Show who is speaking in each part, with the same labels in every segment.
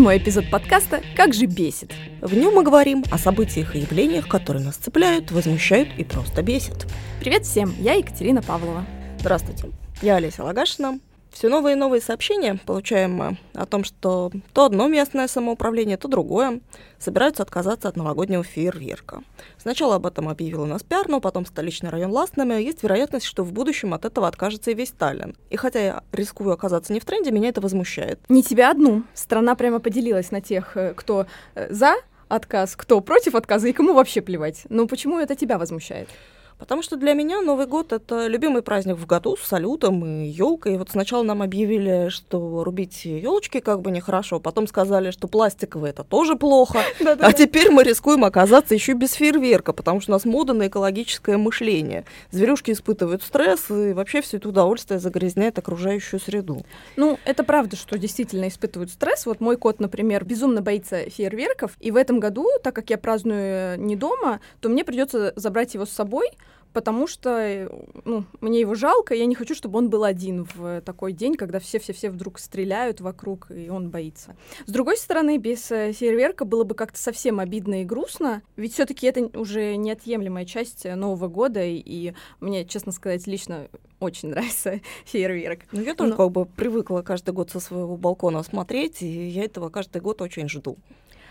Speaker 1: седьмой эпизод подкаста «Как же бесит».
Speaker 2: В нем мы говорим о событиях и явлениях, которые нас цепляют, возмущают и просто бесят.
Speaker 1: Привет всем, я Екатерина Павлова.
Speaker 2: Здравствуйте, я Олеся Лагашина. Все новые и новые сообщения получаем мы о том, что то одно местное самоуправление, то другое собираются отказаться от новогоднего фейерверка. Сначала об этом объявил у нас пиар, но потом столичный район Ластными. Есть вероятность, что в будущем от этого откажется и весь Таллин. И хотя я рискую оказаться не в тренде, меня это возмущает.
Speaker 1: Не тебя одну. Страна прямо поделилась на тех, э, кто э, за отказ, кто против отказа и кому вообще плевать. Но почему это тебя возмущает?
Speaker 2: Потому что для меня Новый год — это любимый праздник в году с салютом и елкой. И вот сначала нам объявили, что рубить елочки как бы нехорошо, потом сказали, что пластиковые — это тоже плохо. А теперь мы рискуем оказаться еще без фейерверка, потому что у нас мода на экологическое мышление. Зверюшки испытывают стресс, и вообще все это удовольствие загрязняет окружающую среду.
Speaker 1: Ну, это правда, что действительно испытывают стресс. Вот мой кот, например, безумно боится фейерверков, и в этом году, так как я праздную не дома, то мне придется забрать его с собой, потому что э, ну, мне его жалко, я не хочу, чтобы он был один в такой день, когда все-все-все вдруг стреляют вокруг, и он боится. С другой стороны, без э, фейерверка было бы как-то совсем обидно и грустно, ведь все-таки это уже неотъемлемая часть э, Нового года, и, и мне, честно сказать, лично очень нравится фейерверк.
Speaker 2: Ну, я тоже Но... как бы привыкла каждый год со своего балкона смотреть, и я этого каждый год очень жду.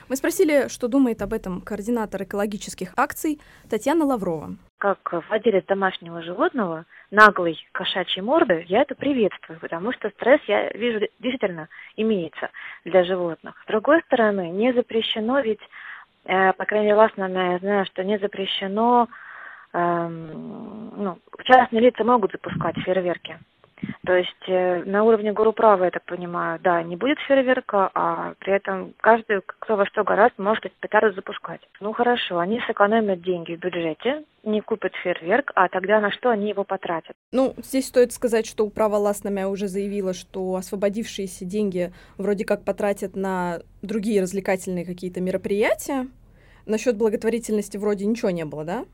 Speaker 1: Мы спросили, что думает об этом координатор экологических акций Татьяна Лаврова.
Speaker 3: Как владелец домашнего животного, наглой кошачьей морды, я это приветствую, потому что стресс, я вижу, действительно имеется для животных. С другой стороны, не запрещено ведь, э, по крайней мере, властно я знаю, что не запрещено, э, ну, частные лица могут запускать фейерверки. То есть э, на уровне права, я так понимаю, да, не будет фейерверка, а при этом каждый, кто во что гораздо, может эти петарды запускать. Ну хорошо, они сэкономят деньги в бюджете, не купят фейерверк, а тогда на что они его потратят?
Speaker 1: Ну, здесь стоит сказать, что управа Ласнамя уже заявила, что освободившиеся деньги вроде как потратят на другие развлекательные какие-то мероприятия. Насчет благотворительности вроде ничего не было, да?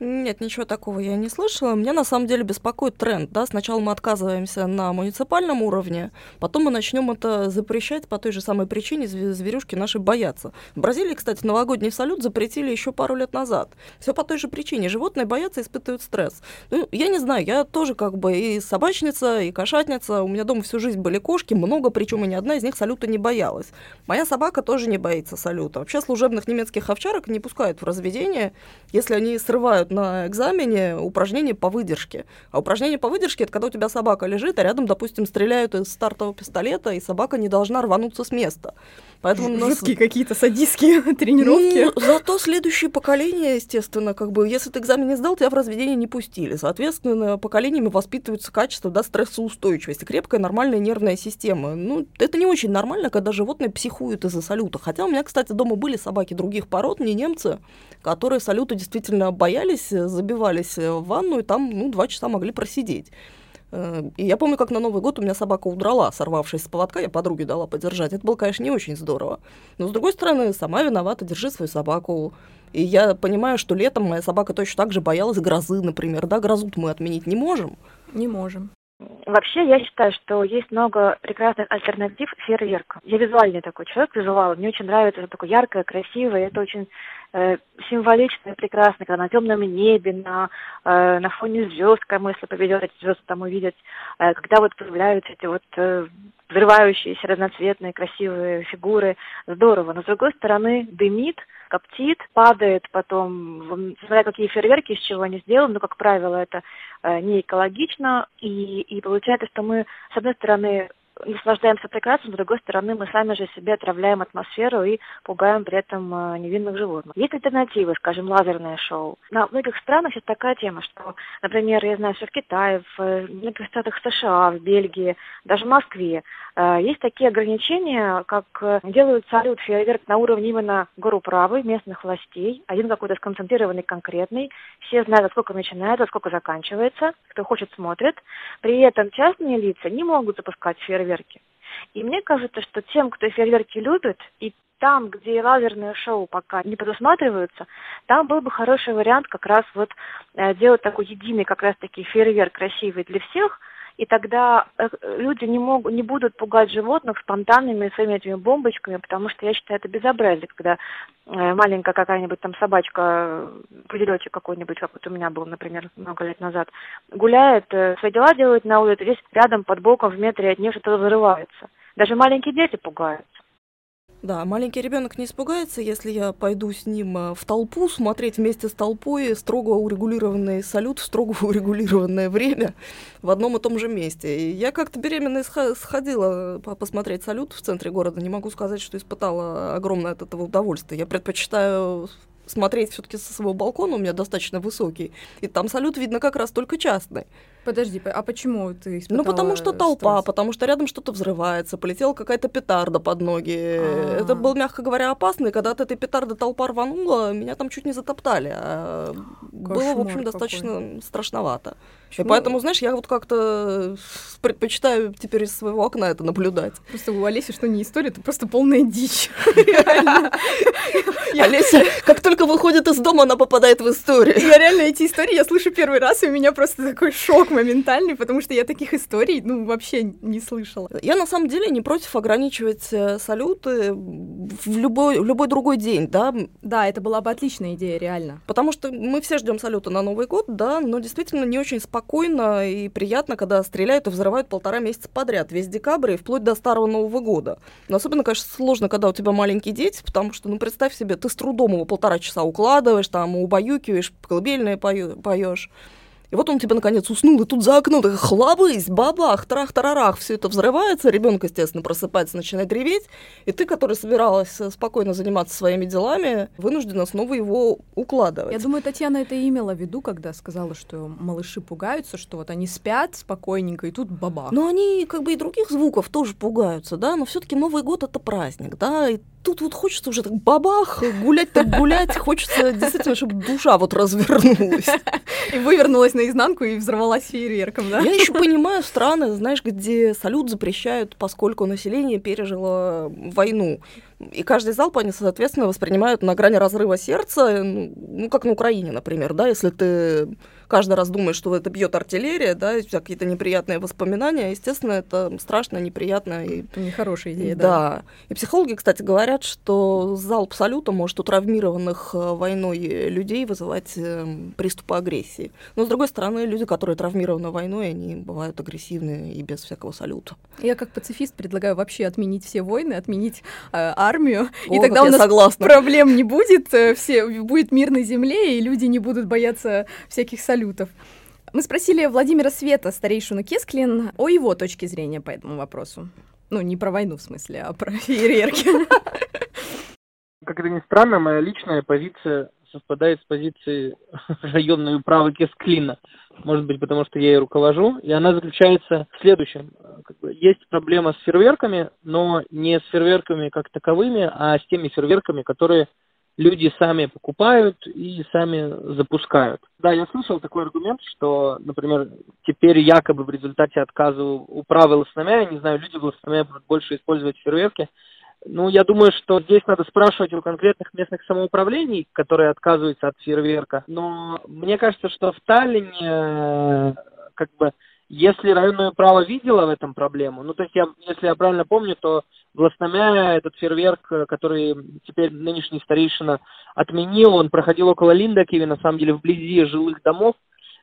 Speaker 2: Нет, ничего такого я не слышала. Меня на самом деле беспокоит тренд. Да? Сначала мы отказываемся на муниципальном уровне, потом мы начнем это запрещать по той же самой причине, зверюшки наши боятся. В Бразилии, кстати, новогодний салют запретили еще пару лет назад. Все по той же причине. Животные боятся, испытывают стресс. Ну, я не знаю, я тоже как бы и собачница, и кошатница. У меня дома всю жизнь были кошки, много, причем и ни одна из них салюта не боялась. Моя собака тоже не боится салюта. Вообще служебных немецких овчарок не пускают в разведение, если они срывают делают на экзамене упражнения по выдержке. А упражнение по выдержке это когда у тебя собака лежит, а рядом, допустим, стреляют из стартового пистолета, и собака не должна рвануться с места.
Speaker 1: Поэтому у нас... Жуткие какие-то садистские тренировки.
Speaker 2: Ну, зато следующее поколение, естественно, как бы, если ты экзамен не сдал, тебя в разведение не пустили. Соответственно, поколениями воспитываются качество да, стрессоустойчивости, крепкая нормальная нервная система. Ну, это не очень нормально, когда животные психуют из-за салюта. Хотя у меня, кстати, дома были собаки других пород, не немцы, которые салюта действительно боялись, забивались в ванну и там, ну, два часа могли просидеть. Э, и я помню, как на Новый год у меня собака удрала, сорвавшись с поводка, я подруге дала подержать. Это было, конечно, не очень здорово. Но, с другой стороны, сама виновата, держи свою собаку. И я понимаю, что летом моя собака точно так же боялась грозы, например. Да, грозу мы отменить не можем.
Speaker 1: Не можем.
Speaker 3: Вообще, я считаю, что есть много прекрасных альтернатив фейерверкам. Я визуальный такой человек, визуал. Мне очень нравится, это такое яркое, красивое. Это очень э, символично и прекрасно, когда на темном небе, на, э, на фоне звезд, кому если поведет эти звезды там увидеть, э, когда вот появляются эти вот э, взрывающиеся разноцветные красивые фигуры, здорово. Но с другой стороны, дымит, коптит, падает потом, смотря какие фейерверки, из чего они сделаны, но, как правило, это э, не экологично, и, и получается, что мы, с одной стороны, наслаждаемся прекрасным, с другой стороны, мы сами же себе отравляем атмосферу и пугаем при этом э, невинных животных. Есть альтернативы, скажем, лазерное шоу. На многих странах есть такая тема, что, например, я знаю, что в Китае, в э, многих штатах США, в Бельгии, даже в Москве э, есть такие ограничения, как делают салют фейерверк на уровне именно горуправы местных властей, один какой-то сконцентрированный, конкретный, все знают, во сколько начинается, во сколько заканчивается, кто хочет, смотрит. При этом частные лица не могут запускать фейерверк фейерверки. И мне кажется, что тем, кто фейерверки любит, и там, где лазерные шоу пока не предусматриваются, там был бы хороший вариант как раз вот э, делать такой единый как раз таки фейерверк красивый для всех, и тогда э, люди не, могут, не будут пугать животных спонтанными своими этими бомбочками, потому что я считаю это безобразие, когда э, маленькая какая-нибудь там собачка, пуделечек какой-нибудь, как вот у меня был, например, много лет назад, гуляет, э, свои дела делает на улице, здесь рядом под боком в метре от нее что-то взрывается. Даже маленькие дети пугаются.
Speaker 2: Да, маленький ребенок не испугается, если я пойду с ним э, в толпу смотреть вместе с толпой строго урегулированный салют в строго урегулированное время в одном и том же месте. И я как-то беременная сходила посмотреть салют в центре города. Не могу сказать, что испытала огромное от этого удовольствие. Я предпочитаю смотреть все-таки со своего балкона, у меня достаточно высокий, и там салют видно как раз только частный.
Speaker 1: Подожди, а почему ты
Speaker 2: Ну, потому что толпа, стресс? потому что рядом что-то взрывается, полетела какая-то петарда под ноги. А-а-а. Это был, мягко говоря, опасно, и когда от этой петарды толпа рванула, меня там чуть не затоптали. А было, в общем, достаточно какой. страшновато. Почему? И поэтому, знаешь, я вот как-то предпочитаю теперь из своего окна это наблюдать.
Speaker 1: Просто у Олеси что не история, это просто полная дичь.
Speaker 2: Олеся, как только выходит из дома, она попадает в историю.
Speaker 1: Я реально эти истории я слышу первый раз, и у меня просто такой шок моментальный, потому что я таких историй, ну, вообще не слышала.
Speaker 2: Я на самом деле не против ограничивать э, салюты в любой, в любой другой день, да.
Speaker 1: Да, это была бы отличная идея, реально.
Speaker 2: Потому что мы все ждем салюта на Новый год, да, но действительно не очень спокойно и приятно, когда стреляют и взрывают полтора месяца подряд, весь декабрь и вплоть до Старого Нового года. Но особенно, конечно, сложно, когда у тебя маленькие дети, потому что, ну, представь себе, ты с трудом его полтора часа укладываешь, там, убаюкиваешь, колыбельные поешь. И вот он тебе наконец уснул, и тут за окном так хлобысь, бабах, трах-тарарах, все это взрывается, ребенок, естественно, просыпается, начинает реветь, и ты, которая собиралась э, спокойно заниматься своими делами, вынуждена снова его укладывать.
Speaker 1: Я думаю, Татьяна это и имела в виду, когда сказала, что малыши пугаются, что вот они спят спокойненько, и тут бабах.
Speaker 2: Но они как бы и других звуков тоже пугаются, да, но все-таки Новый год это праздник, да, и тут вот хочется уже так бабах, гулять так гулять, хочется действительно, чтобы душа вот развернулась.
Speaker 1: И вывернулась наизнанку и взорвалась фейерверком, да?
Speaker 2: Я еще понимаю страны, знаешь, где салют запрещают, поскольку население пережило войну. И каждый залп они, соответственно, воспринимают на грани разрыва сердца, ну, ну как на Украине, например, да, если ты каждый раз думаешь, что это бьет артиллерия, да, и какие-то неприятные воспоминания, естественно, это страшно, неприятно. И...
Speaker 1: Нехорошая идея,
Speaker 2: да. Да. И психологи, кстати, говорят, что залп салюта может у травмированных э, войной людей вызывать э, приступы агрессии. Но, с другой стороны, люди, которые травмированы войной, они бывают агрессивны и без всякого салюта.
Speaker 1: Я как пацифист предлагаю вообще отменить все войны, отменить э, армию,
Speaker 2: О,
Speaker 1: и тогда у нас
Speaker 2: согласна.
Speaker 1: проблем не будет, э, все, будет мир на земле, и люди не будут бояться всяких салютов. Мы спросили Владимира Света, старейшину Кесклин, о его точке зрения по этому вопросу. Ну, не про войну в смысле, а про фейерверки.
Speaker 4: Как это ни странно, моя личная позиция совпадает с позицией районной управы Кесклина. Может быть, потому что я ей руковожу. И она заключается в следующем. Есть проблема с фейерверками, но не с фейерверками как таковыми, а с теми фейерверками, которые люди сами покупают и сами запускают. Да, я слышал такой аргумент, что, например, теперь якобы в результате отказа управы Лосномя, я не знаю, люди в Лосномя будут больше использовать фейерверки, ну, я думаю, что здесь надо спрашивать у конкретных местных самоуправлений, которые отказываются от фейерверка. Но мне кажется, что в Таллине, как бы, если районное право видело в этом проблему, ну, то есть, я, если я правильно помню, то в Лосномя этот фейерверк, который теперь нынешний старейшина отменил, он проходил около Линдакиви, на самом деле, вблизи жилых домов.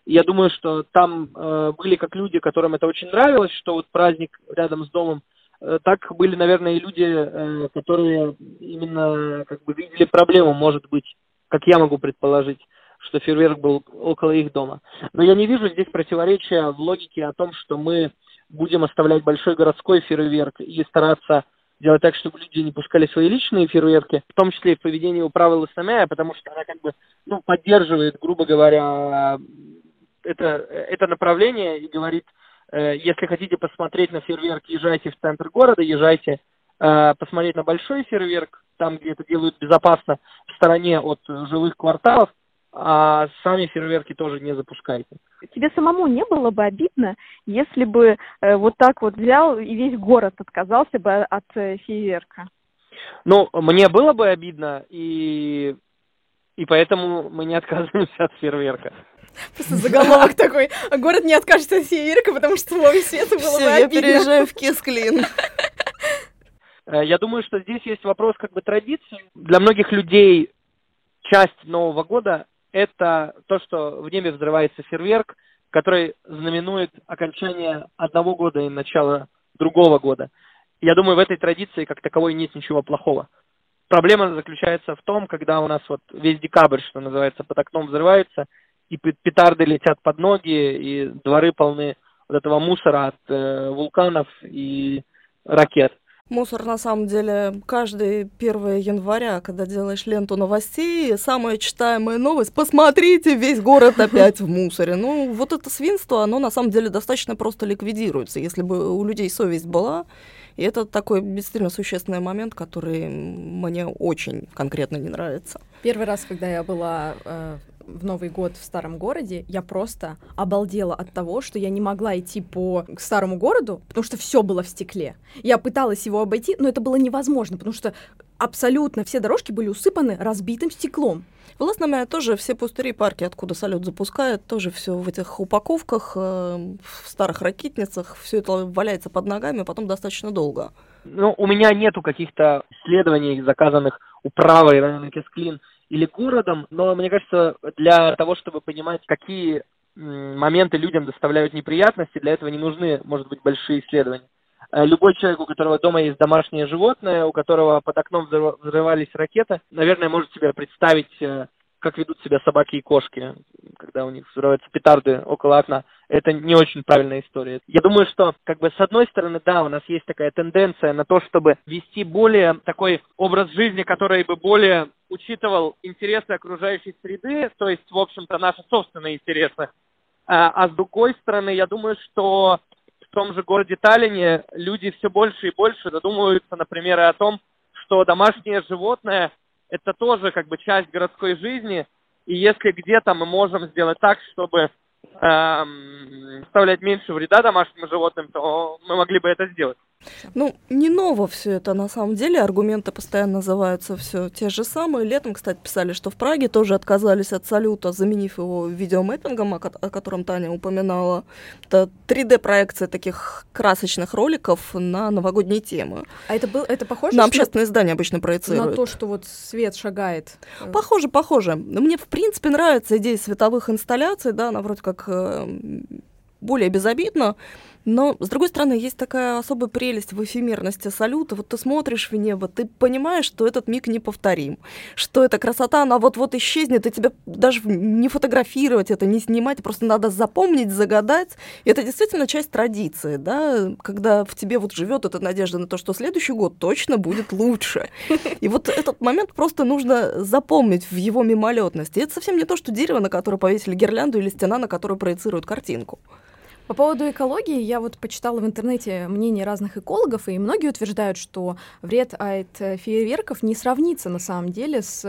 Speaker 4: Я думаю, что там э, были как люди, которым это очень нравилось, что вот праздник рядом с домом Э, так были, наверное, и люди, э, которые именно как бы видели проблему, может быть, как я могу предположить, что фейерверк был около их дома. Но я не вижу здесь противоречия в логике о том, что мы будем оставлять большой городской фейерверк и стараться делать так, чтобы люди не пускали свои личные фейерверки, в том числе и в поведении управы Лосамяя, потому что она как бы ну, поддерживает, грубо говоря, это, это направление и говорит, Э, если хотите посмотреть на фейерверк, езжайте в центр города, езжайте э, посмотреть на большой фейерверк, там, где это делают безопасно, в стороне от жилых кварталов, а сами фейерверки тоже не запускайте.
Speaker 3: Тебе самому не было бы обидно, если бы э, вот так вот взял и весь город отказался бы от э, фейерверка?
Speaker 4: Ну, мне было бы обидно, и, и поэтому мы не отказываемся от фейерверка.
Speaker 1: Просто заголовок такой. А город не откажется от фейерверка, потому что Вове Свету было бы
Speaker 2: я
Speaker 1: обидно.
Speaker 2: переезжаю в Кисклин.
Speaker 4: Э, Я думаю, что здесь есть вопрос как бы традиции. Для многих людей часть Нового года – это то, что в небе взрывается фейерверк, который знаменует окончание одного года и начало другого года. Я думаю, в этой традиции как таковой нет ничего плохого. Проблема заключается в том, когда у нас вот весь декабрь, что называется, под окном взрывается, и пе- петарды летят под ноги, и дворы полны вот этого мусора от э, вулканов и ракет.
Speaker 2: Мусор, на самом деле, каждый 1 января, когда делаешь ленту новостей, самая читаемая новость «Посмотрите, весь город опять в мусоре». Ну, вот это свинство, оно на самом деле достаточно просто ликвидируется, если бы у людей совесть была. И это такой действительно существенный момент, который мне очень конкретно не нравится.
Speaker 1: Первый раз, когда я была э, в Новый год в старом городе, я просто обалдела от того, что я не могла идти по старому городу, потому что все было в стекле. Я пыталась его обойти, но это было невозможно, потому что абсолютно все дорожки были усыпаны разбитым стеклом.
Speaker 2: В Ласнаме тоже все пустыри парки, откуда салют запускает, тоже все в этих упаковках, э, в старых ракетницах, все это валяется под ногами, потом достаточно долго.
Speaker 4: Ну, у меня нету каких-то исследований, заказанных управой района Кесклин или городом, но мне кажется, для того, чтобы понимать, какие моменты людям доставляют неприятности, для этого не нужны, может быть, большие исследования. Э, Любой человек, у которого дома есть домашнее животное, у которого под окном взрыв- взрывались ракеты, наверное, может себе представить, э, как ведут себя собаки и кошки, когда у них взрываются петарды около окна. Это не очень правильная история. Я думаю, что, как бы, с одной стороны, да, у нас есть такая тенденция на то, чтобы вести более такой образ жизни, который бы более учитывал интересы окружающей среды, то есть, в общем-то, наши собственные интересы. А, а с другой стороны, я думаю, что в том же городе Таллине люди все больше и больше задумываются, например, о том, что домашнее животное – это тоже как бы часть городской жизни, и если где-то мы можем сделать так, чтобы эм, оставлять меньше вреда домашним животным, то мы могли бы это сделать.
Speaker 2: Ну, не ново все это на самом деле, аргументы постоянно называются все те же самые. Летом, кстати, писали, что в Праге тоже отказались от салюта, заменив его видеомэппингом, о, ко- о котором Таня упоминала. Это 3D-проекция таких красочных роликов на новогодние темы.
Speaker 1: А это, был, это похоже
Speaker 2: На общественные здания обычно
Speaker 1: на
Speaker 2: проецируют.
Speaker 1: то, что вот свет шагает? э,
Speaker 2: Похоже, похоже. Но Мне, в принципе, нравится идея световых инсталляций, да, она вроде как более безобидна, но, с другой стороны, есть такая особая прелесть в эфемерности салюта. Вот ты смотришь в небо, ты понимаешь, что этот миг неповторим, что эта красота, она вот-вот исчезнет, и тебе даже не фотографировать это, не снимать, просто надо запомнить, загадать. И это действительно часть традиции, да, когда в тебе вот живет эта надежда на то, что следующий год точно будет лучше. И вот этот момент просто нужно запомнить в его мимолетности. Это совсем не то, что дерево, на которое повесили гирлянду, или стена, на которую проецируют картинку.
Speaker 1: По поводу экологии, я вот почитала в интернете мнения разных экологов, и многие утверждают, что вред от э, фейерверков не сравнится на самом деле с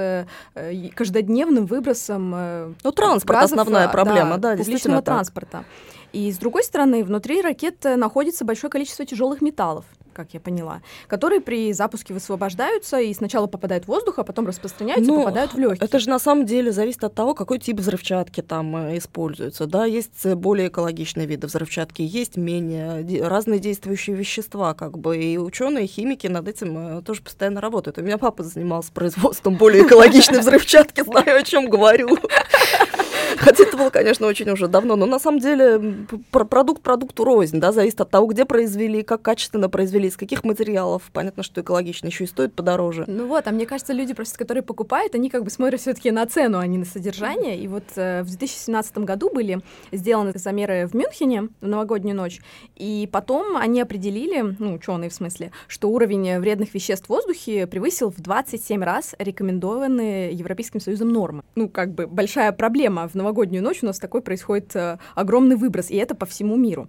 Speaker 1: э, каждодневным выбросом э,
Speaker 2: Ну, транспорт основная проблема, да,
Speaker 1: публичного
Speaker 2: действительно так.
Speaker 1: транспорта. И с другой стороны, внутри ракет находится большое количество тяжелых металлов, как я поняла, которые при запуске высвобождаются и сначала попадают в воздух, а потом распространяются
Speaker 2: Ну,
Speaker 1: и попадают в легкие.
Speaker 2: Это же на самом деле зависит от того, какой тип взрывчатки там э, используется. Да, есть э, более экологичные виды взрывчатки, есть менее разные действующие вещества, как бы. И ученые, химики над этим э, тоже постоянно работают. У меня папа занимался производством более экологичной взрывчатки, знаю, о чем говорю. Хотя это было, конечно, очень уже давно, но на самом деле продукт продукту рознь, да, зависит от того, где произвели, как качественно произвели, из каких материалов. Понятно, что экологично еще и стоит подороже.
Speaker 1: Ну вот, а мне кажется, люди просто, которые покупают, они как бы смотрят все-таки на цену, а не на содержание. И вот э, в 2017 году были сделаны замеры в Мюнхене в новогоднюю ночь, и потом они определили, ну, ученые в смысле, что уровень вредных веществ в воздухе превысил в 27 раз рекомендованные Европейским Союзом нормы. Ну, как бы большая проблема. В новогоднюю ночь у нас такой происходит э, огромный выброс, и это по всему миру.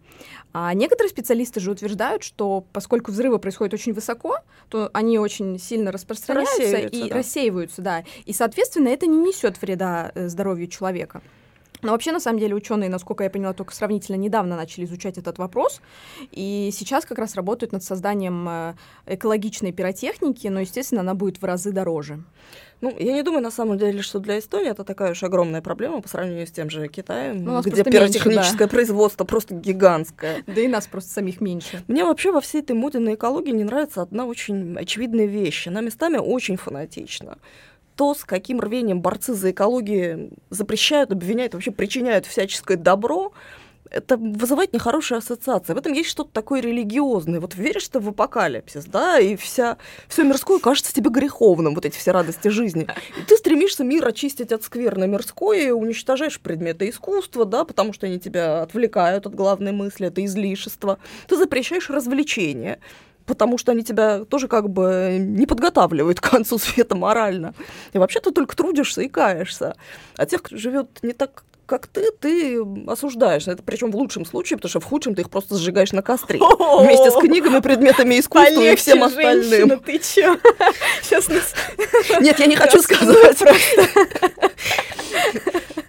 Speaker 1: А некоторые специалисты же утверждают, что поскольку взрывы происходят очень высоко, то они очень сильно распространяются
Speaker 2: Рассеиваются,
Speaker 1: и
Speaker 2: да.
Speaker 1: рассеиваются, да. И, соответственно, это не несет вреда э, здоровью человека. Но вообще, на самом деле, ученые, насколько я поняла, только сравнительно недавно начали изучать этот вопрос. И сейчас как раз работают над созданием э, экологичной пиротехники, но, естественно, она будет в разы дороже.
Speaker 2: Ну, я не думаю, на самом деле, что для Эстонии это такая уж огромная проблема по сравнению с тем же Китаем,
Speaker 1: Ну,
Speaker 2: где пиротехническое
Speaker 1: меньше, да.
Speaker 2: производство просто гигантское.
Speaker 1: Да и нас просто самих меньше.
Speaker 2: Мне вообще во всей этой моде на экологии не нравится одна очень очевидная вещь. Она местами очень фанатична. То, с каким рвением борцы за экологию запрещают, обвиняют, вообще причиняют всяческое добро, это вызывает нехорошие ассоциации. В этом есть что-то такое религиозное. Вот веришь ты в апокалипсис, да, и вся, все мирское кажется тебе греховным, вот эти все радости жизни. И ты стремишься мир очистить от скверны мирской, и уничтожаешь предметы искусства, да, потому что они тебя отвлекают от главной мысли, это излишество. Ты запрещаешь развлечения, потому что они тебя тоже как бы не подготавливают к концу света морально. И вообще ты только трудишься и каешься. А тех, кто живет не так, как ты, ты осуждаешь. Это причем в лучшем случае, потому что в худшем ты их просто сжигаешь на костре. Вместе с книгами, предметами искусства и всем остальным.
Speaker 1: ты чё? Сейчас нас...
Speaker 2: Нет, я не хочу сказать.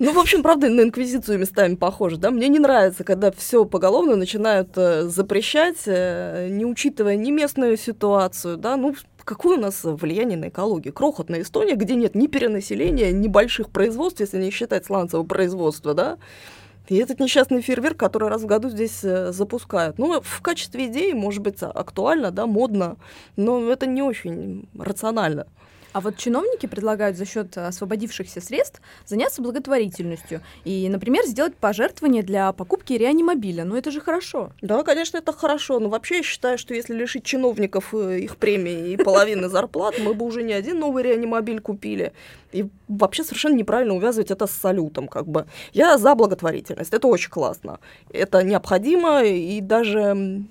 Speaker 2: Ну, в общем, правда, на инквизицию местами похоже, да? Мне не нравится, когда все поголовно начинают э, запрещать, э, не учитывая ни местную ситуацию, да? Ну, какое у нас влияние на экологию? Крохотная Эстония, где нет ни перенаселения, ни больших производств, если не считать сланцевого производства, да? И этот несчастный фейерверк, который раз в году здесь э, запускают. Ну, в качестве идеи, может быть, актуально, да, модно, но это не очень рационально.
Speaker 1: А вот чиновники предлагают за счет освободившихся средств заняться благотворительностью и, например, сделать пожертвование для покупки реанимобиля. Ну это же хорошо.
Speaker 2: Да, конечно, это хорошо. Но вообще я считаю, что если лишить чиновников э, их премии и половины зарплат, мы бы уже не один новый реанимобиль купили. И вообще совершенно неправильно увязывать это с салютом, как бы. Я за благотворительность, это очень классно. Это необходимо, и даже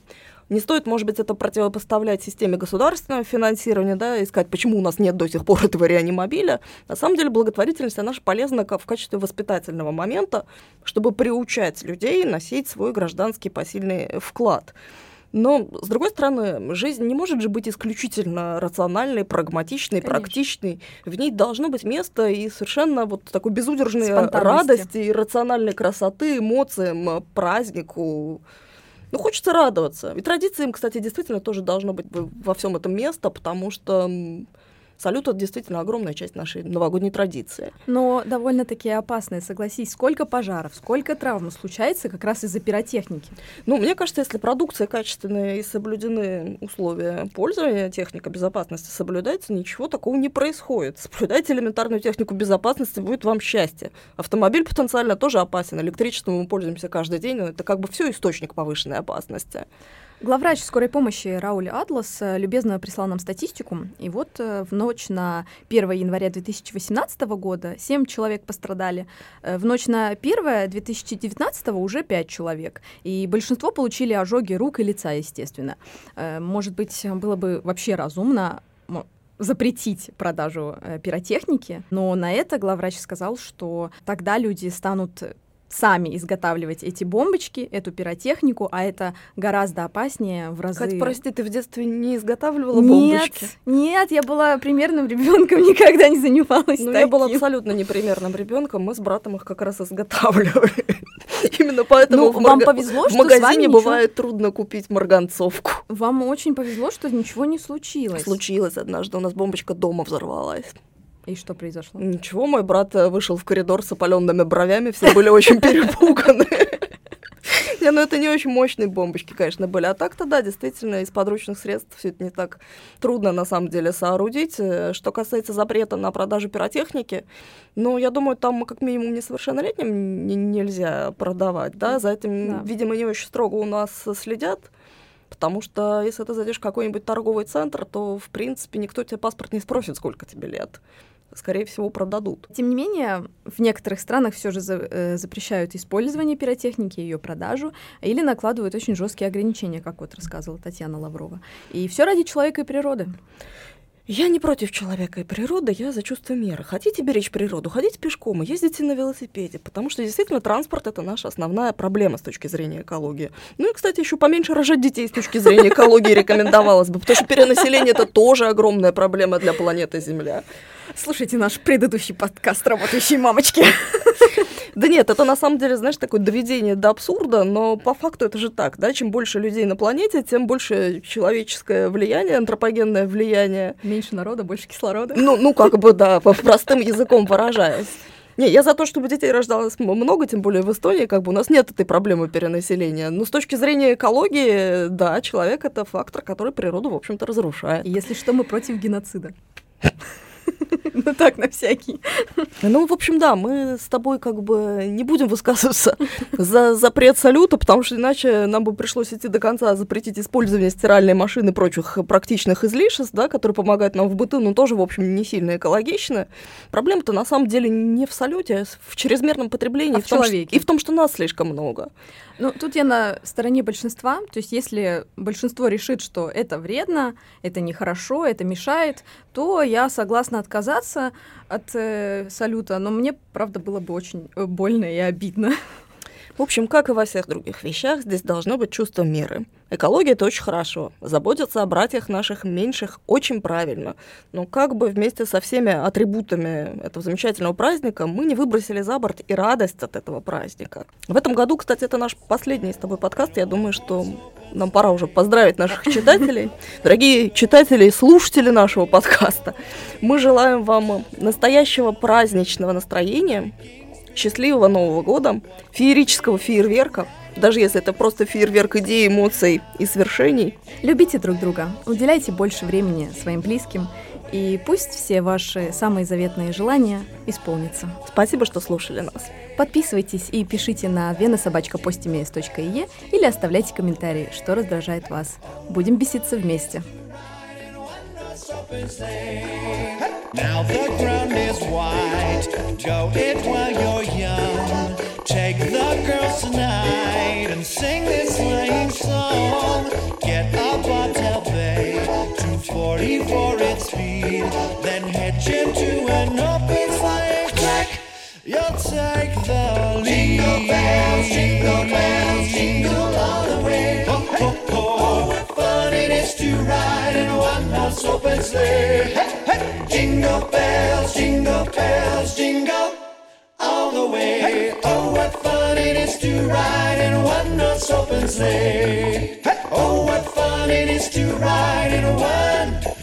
Speaker 2: не стоит, может быть, это противопоставлять системе государственного финансирования, да, искать, почему у нас нет до сих пор этого реанимобиля. На самом деле благотворительность, она же полезна в качестве воспитательного момента, чтобы приучать людей носить свой гражданский посильный вклад. Но, с другой стороны, жизнь не может же быть исключительно рациональной, прагматичной,
Speaker 1: Конечно.
Speaker 2: практичной. В ней должно быть место и совершенно вот такой безудержной радости, и рациональной красоты, эмоциям, празднику. Ну, хочется радоваться. И традициям, кстати, действительно тоже должно быть во всем этом место, потому что салют это действительно огромная часть нашей новогодней традиции.
Speaker 1: Но довольно-таки опасные, согласись. Сколько пожаров, сколько травм случается как раз из-за пиротехники.
Speaker 2: Ну, мне кажется, если продукция качественная и соблюдены условия пользования, техника безопасности соблюдается, ничего такого не происходит. Соблюдайте элементарную технику безопасности, будет вам счастье. Автомобиль потенциально тоже опасен. Электричеством мы пользуемся каждый день, но это как бы все источник повышенной опасности.
Speaker 1: Главврач скорой помощи Рауль Атлас э, любезно прислал нам статистику. И вот э, в ночь на 1 января 2018 года 7 человек пострадали. Э, В ночь на 1 2019 уже 5 человек. И большинство получили ожоги рук и лица, естественно. Может быть, было бы вообще разумно запретить продажу пиротехники, но на это главврач сказал, что тогда люди станут сами изготавливать эти бомбочки, эту пиротехнику, а это гораздо опаснее в разы.
Speaker 2: Катя, прости, ты в детстве не изготавливала
Speaker 1: нет,
Speaker 2: бомбочки?
Speaker 1: нет, я была примерным ребенком, никогда не занималась
Speaker 2: Ну, я была абсолютно непримерным ребенком, мы с братом их как раз изготавливали. Именно поэтому
Speaker 1: Ну,
Speaker 2: в
Speaker 1: вам повезло,
Speaker 2: в
Speaker 1: что вами
Speaker 2: магазине
Speaker 1: ничего-
Speaker 2: бывает трудно купить марганцовку.
Speaker 1: Вам очень повезло, что ничего не случилось.
Speaker 2: Случилось однажды, у нас бомбочка дома взорвалась.
Speaker 1: И что произошло?
Speaker 2: Ничего, мой брат э, вышел в коридор с опаленными бровями, все были очень перепуганы. Не, ну это не очень мощные бомбочки, конечно, были. А так-то, да, действительно, из подручных средств все это не так трудно, на самом деле, соорудить. Э, Что касается запрета на продажу пиротехники, ну, я думаю, там как минимум несовершеннолетним н- нельзя продавать, да, за этим,
Speaker 1: Да.
Speaker 2: видимо, не очень строго у нас следят. Потому что если ты зайдешь в какой-нибудь торговый центр, то, в принципе, никто тебе паспорт не спросит, сколько тебе лет. Скорее всего, продадут.
Speaker 1: Тем не менее, в некоторых странах все же за- э, запрещают использование пиротехники, ее продажу, или накладывают очень жесткие ограничения, как вот рассказывала Татьяна Лаврова. И все ради человека и природы.
Speaker 2: Я не против человека и природы, я за чувство меры. Хотите беречь природу, ходите пешком и ездите на велосипеде, потому что действительно транспорт это наша основная проблема с точки зрения экологии. Ну и, кстати, еще поменьше рожать детей с точки зрения экологии рекомендовалось бы, потому что перенаселение это тоже огромная проблема для планеты Земля.
Speaker 1: Слушайте наш предыдущий подкаст «Работающие мамочки».
Speaker 2: Да нет, это на самом деле, знаешь, такое доведение до абсурда, но по факту это же так, да, чем больше людей на планете, тем больше человеческое влияние, антропогенное влияние.
Speaker 5: Меньше народа, больше кислорода.
Speaker 2: Ну, ну как бы, да, простым языком выражаясь. Не, я за то, чтобы детей рождалось много, тем более в Эстонии, как бы у нас нет этой проблемы перенаселения. Но с точки зрения экологии, да, человек это фактор, который природу, в общем-то, разрушает.
Speaker 5: Если что, мы против геноцида. Ну так, на всякий.
Speaker 2: Ну, в общем, да, мы с тобой как бы не будем высказываться за запрет салюта, потому что иначе нам бы пришлось идти до конца запретить использование стиральной машины и прочих практичных излишеств, да, которые помогают нам в быту, но тоже, в общем, не сильно экологично. Проблема-то на самом деле не в салюте, а в чрезмерном потреблении.
Speaker 5: А в человеке.
Speaker 2: И в том, что нас слишком много.
Speaker 5: Ну, тут я на стороне большинства. То есть, если большинство решит, что это вредно, это нехорошо, это мешает, то я согласна отказаться от э, салюта. Но мне, правда, было бы очень э, больно и обидно.
Speaker 2: В общем, как и во всех других вещах, здесь должно быть чувство меры. Экология — это очень хорошо. Заботиться о братьях наших меньших очень правильно. Но как бы вместе со всеми атрибутами этого замечательного праздника мы не выбросили за борт и радость от этого праздника. В этом году, кстати, это наш последний с тобой подкаст. Я думаю, что нам пора уже поздравить наших читателей. Дорогие читатели и слушатели нашего подкаста, мы желаем вам настоящего праздничного настроения, счастливого Нового года, феерического фейерверка, даже если это просто фейерверк идей, эмоций и свершений.
Speaker 5: Любите друг друга, уделяйте больше времени своим близким, и пусть все ваши самые заветные желания исполнятся.
Speaker 2: Спасибо, что слушали нас.
Speaker 5: Подписывайтесь и пишите на venasobachka.postmes.ie или оставляйте комментарии, что раздражает вас. Будем беситься вместе. Now the ground is white. Go it while you're young. Take the girls tonight and sing this sleighing song. Get a bottle bay, 240 for its speed. Then hitch into an open sleigh track. You'll take the lead. Jingle bells, jingle bells, jingle all ride in a one-horse open sleigh. Hey, hey. Jingle bells, jingle bells, jingle all the way. Oh, what fun it is to ride in a one-horse open sleigh. Hey. Oh, what fun it is to ride in a one-horse